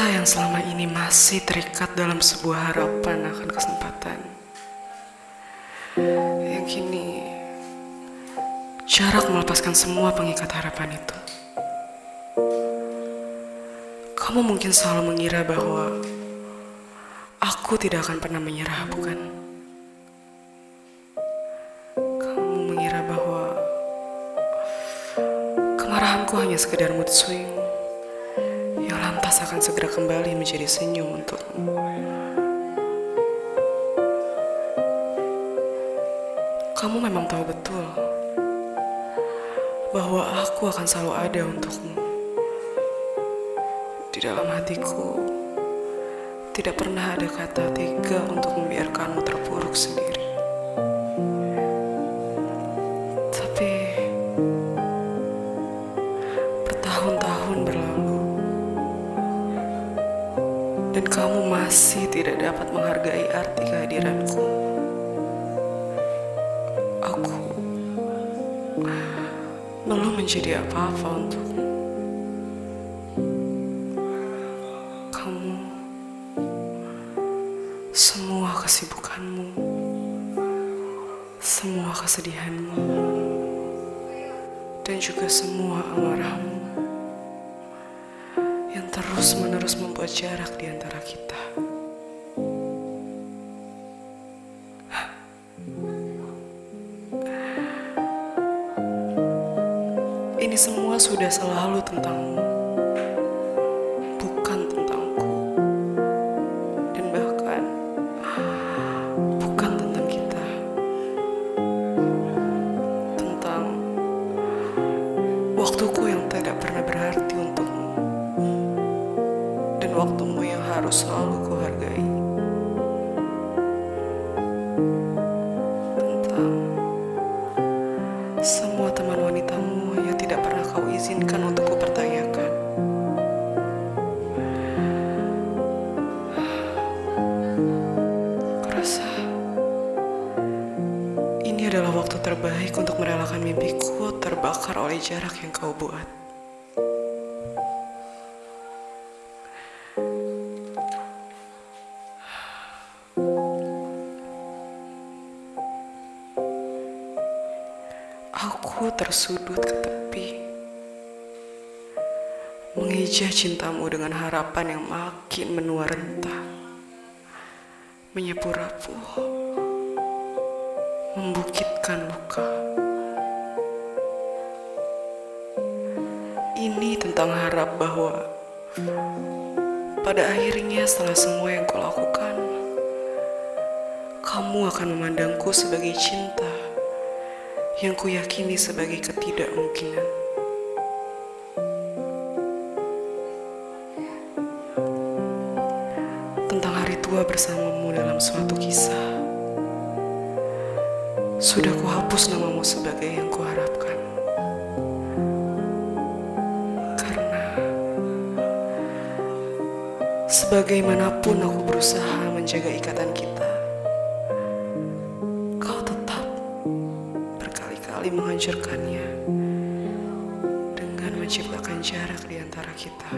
Kita yang selama ini masih terikat dalam sebuah harapan akan kesempatan. Yang kini jarak melepaskan semua pengikat harapan itu. Kamu mungkin selalu mengira bahwa aku tidak akan pernah menyerah, bukan? Kamu mengira bahwa kemarahanku hanya sekedar mood swing lantas akan segera kembali menjadi senyum untukmu. Kamu memang tahu betul bahwa aku akan selalu ada untukmu. Di dalam hatiku, tidak pernah ada kata tega untuk membiarkanmu terpuruk sendiri. Tapi bertahun-tahun berlalu dan kamu masih tidak dapat menghargai arti kehadiranku. Aku belum menjadi apa-apa untukmu. Kamu, semua kesibukanmu, semua kesedihanmu, dan juga semua amarahmu terus-menerus membuat jarak di antara kita. Ini semua sudah selalu tentangmu, dan waktumu yang harus selalu kuhargai. Tentang semua teman wanitamu yang tidak pernah kau izinkan untuk kupertanyakan. Kurasa ini adalah waktu terbaik untuk merelakan mimpiku terbakar oleh jarak yang kau buat. Aku tersudut ke tepi, mengeja cintamu dengan harapan yang makin menua rentah, menyapu rapuh, membukitkan luka. Ini tentang harap bahwa pada akhirnya setelah semua yang kau lakukan, kamu akan memandangku sebagai cinta yang kuyakini sebagai ketidakmungkinan. Tentang hari tua bersamamu dalam suatu kisah. Sudah kuhapus namamu sebagai yang kuharapkan. Sebagaimanapun aku berusaha menjaga ikatan kita, kau tetap berkali-kali menghancurkannya dengan menciptakan jarak di antara kita.